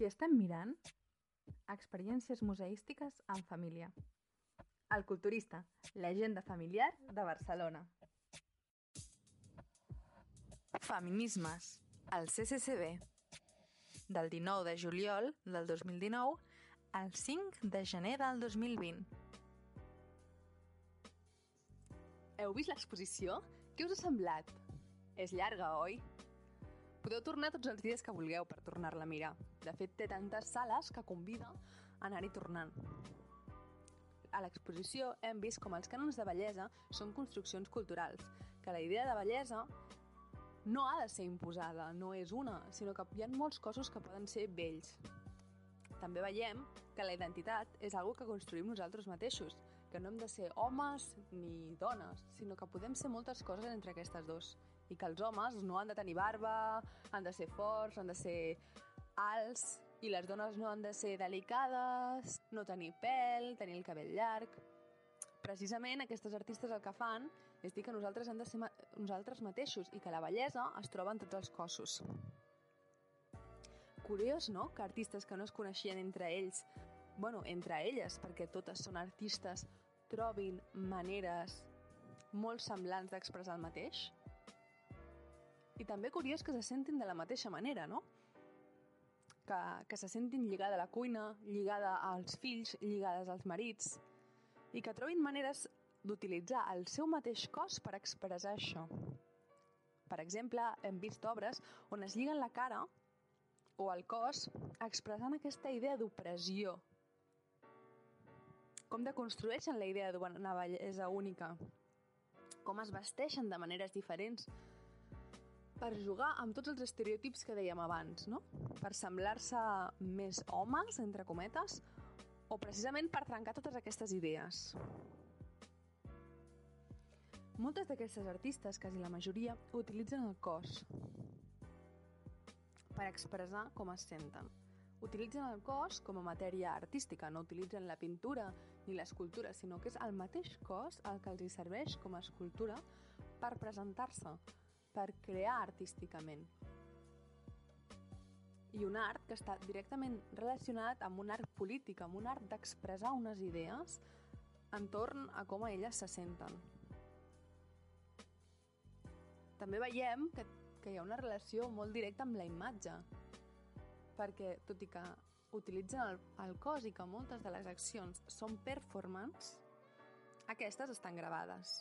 Qui estem mirant? Experiències museístiques en família. El culturista, l'agenda familiar de Barcelona. Feminismes, al CCCB. Del 19 de juliol del 2019 al 5 de gener del 2020. Heu vist l'exposició? Què us ha semblat? És llarga, oi? Podeu tornar tots els dies que vulgueu per tornar-la a mirar. De fet, té tantes sales que convida a anar-hi tornant. A l'exposició hem vist com els cànons de bellesa són construccions culturals, que la idea de bellesa no ha de ser imposada, no és una, sinó que hi ha molts cossos que poden ser bells. També veiem que la identitat és algo que construïm nosaltres mateixos, que no hem de ser homes ni dones, sinó que podem ser moltes coses entre aquestes dues. I que els homes no han de tenir barba, han de ser forts, han de ser alts, i les dones no han de ser delicades, no tenir pèl, tenir el cabell llarg... Precisament aquestes artistes el que fan és dir que nosaltres hem de ser nosaltres mateixos i que la bellesa es troba en tots els cossos. Curiós, no?, que artistes que no es coneixien entre ells, bueno, entre elles, perquè totes són artistes, trobin maneres molt semblants d'expressar el mateix. I també curiós que se sentin de la mateixa manera, no? Que, que se sentin lligada a la cuina, lligada als fills, lligades als marits, i que trobin maneres d'utilitzar el seu mateix cos per expressar això. Per exemple, hem vist obres on es lliguen la cara o el cos expressant aquesta idea d'opressió. Com deconstrueixen la idea d'una bellesa única. Com es vesteixen de maneres diferents per jugar amb tots els estereotips que dèiem abans, no? Per semblar-se més homes, entre cometes, o precisament per trencar totes aquestes idees. Moltes d'aquestes artistes, quasi la majoria, utilitzen el cos per expressar com es senten. Utilitzen el cos com a matèria artística, no utilitzen la pintura ni l'escultura, sinó que és el mateix cos el que els hi serveix com a escultura per presentar-se, per crear artísticament. I un art que està directament relacionat amb un art polític, amb un art d'expressar unes idees entorn a com elles se senten. També veiem que, que hi ha una relació molt directa amb la imatge, perquè, tot i que utilitzen el, el cos i que moltes de les accions són performance, aquestes estan gravades.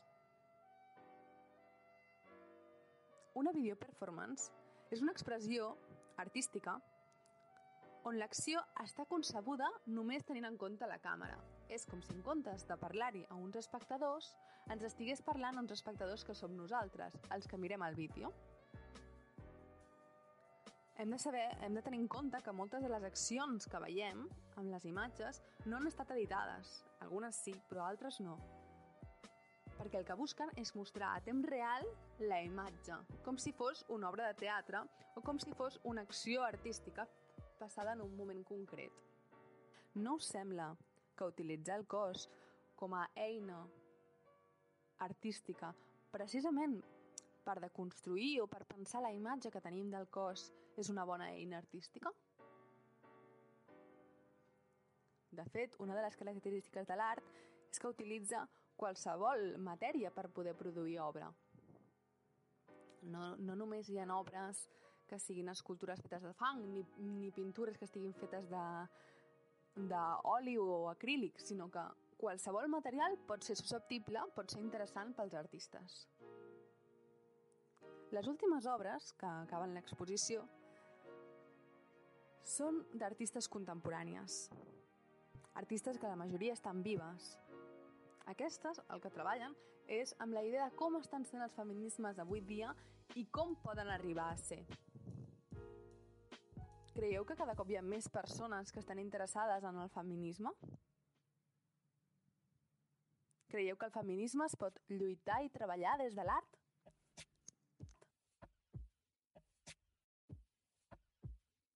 Una videoperformance és una expressió artística on l'acció està concebuda només tenint en compte la càmera. És com si en comptes de parlar-hi a uns espectadors, ens estigués parlant a uns espectadors que som nosaltres, els que mirem el vídeo. Hem de saber, hem de tenir en compte que moltes de les accions que veiem amb les imatges no han estat editades. Algunes sí, però altres no perquè el que busquen és mostrar a temps real la imatge, com si fos una obra de teatre o com si fos una acció artística passada en un moment concret. No us sembla que utilitzar el cos com a eina artística precisament per deconstruir o per pensar la imatge que tenim del cos és una bona eina artística? De fet, una de les característiques de l'art és que utilitza qualsevol matèria per poder produir obra. No, no només hi ha obres que siguin escultures fetes de fang, ni, ni pintures que estiguin fetes d'oli o acrílic, sinó que qualsevol material pot ser susceptible, pot ser interessant pels artistes. Les últimes obres que acaben l'exposició són d'artistes contemporànies, artistes que la majoria estan vives, aquestes el que treballen és amb la idea de com estan sent els feminismes avui dia i com poden arribar a ser. Creieu que cada cop hi ha més persones que estan interessades en el feminisme? Creieu que el feminisme es pot lluitar i treballar des de l'art?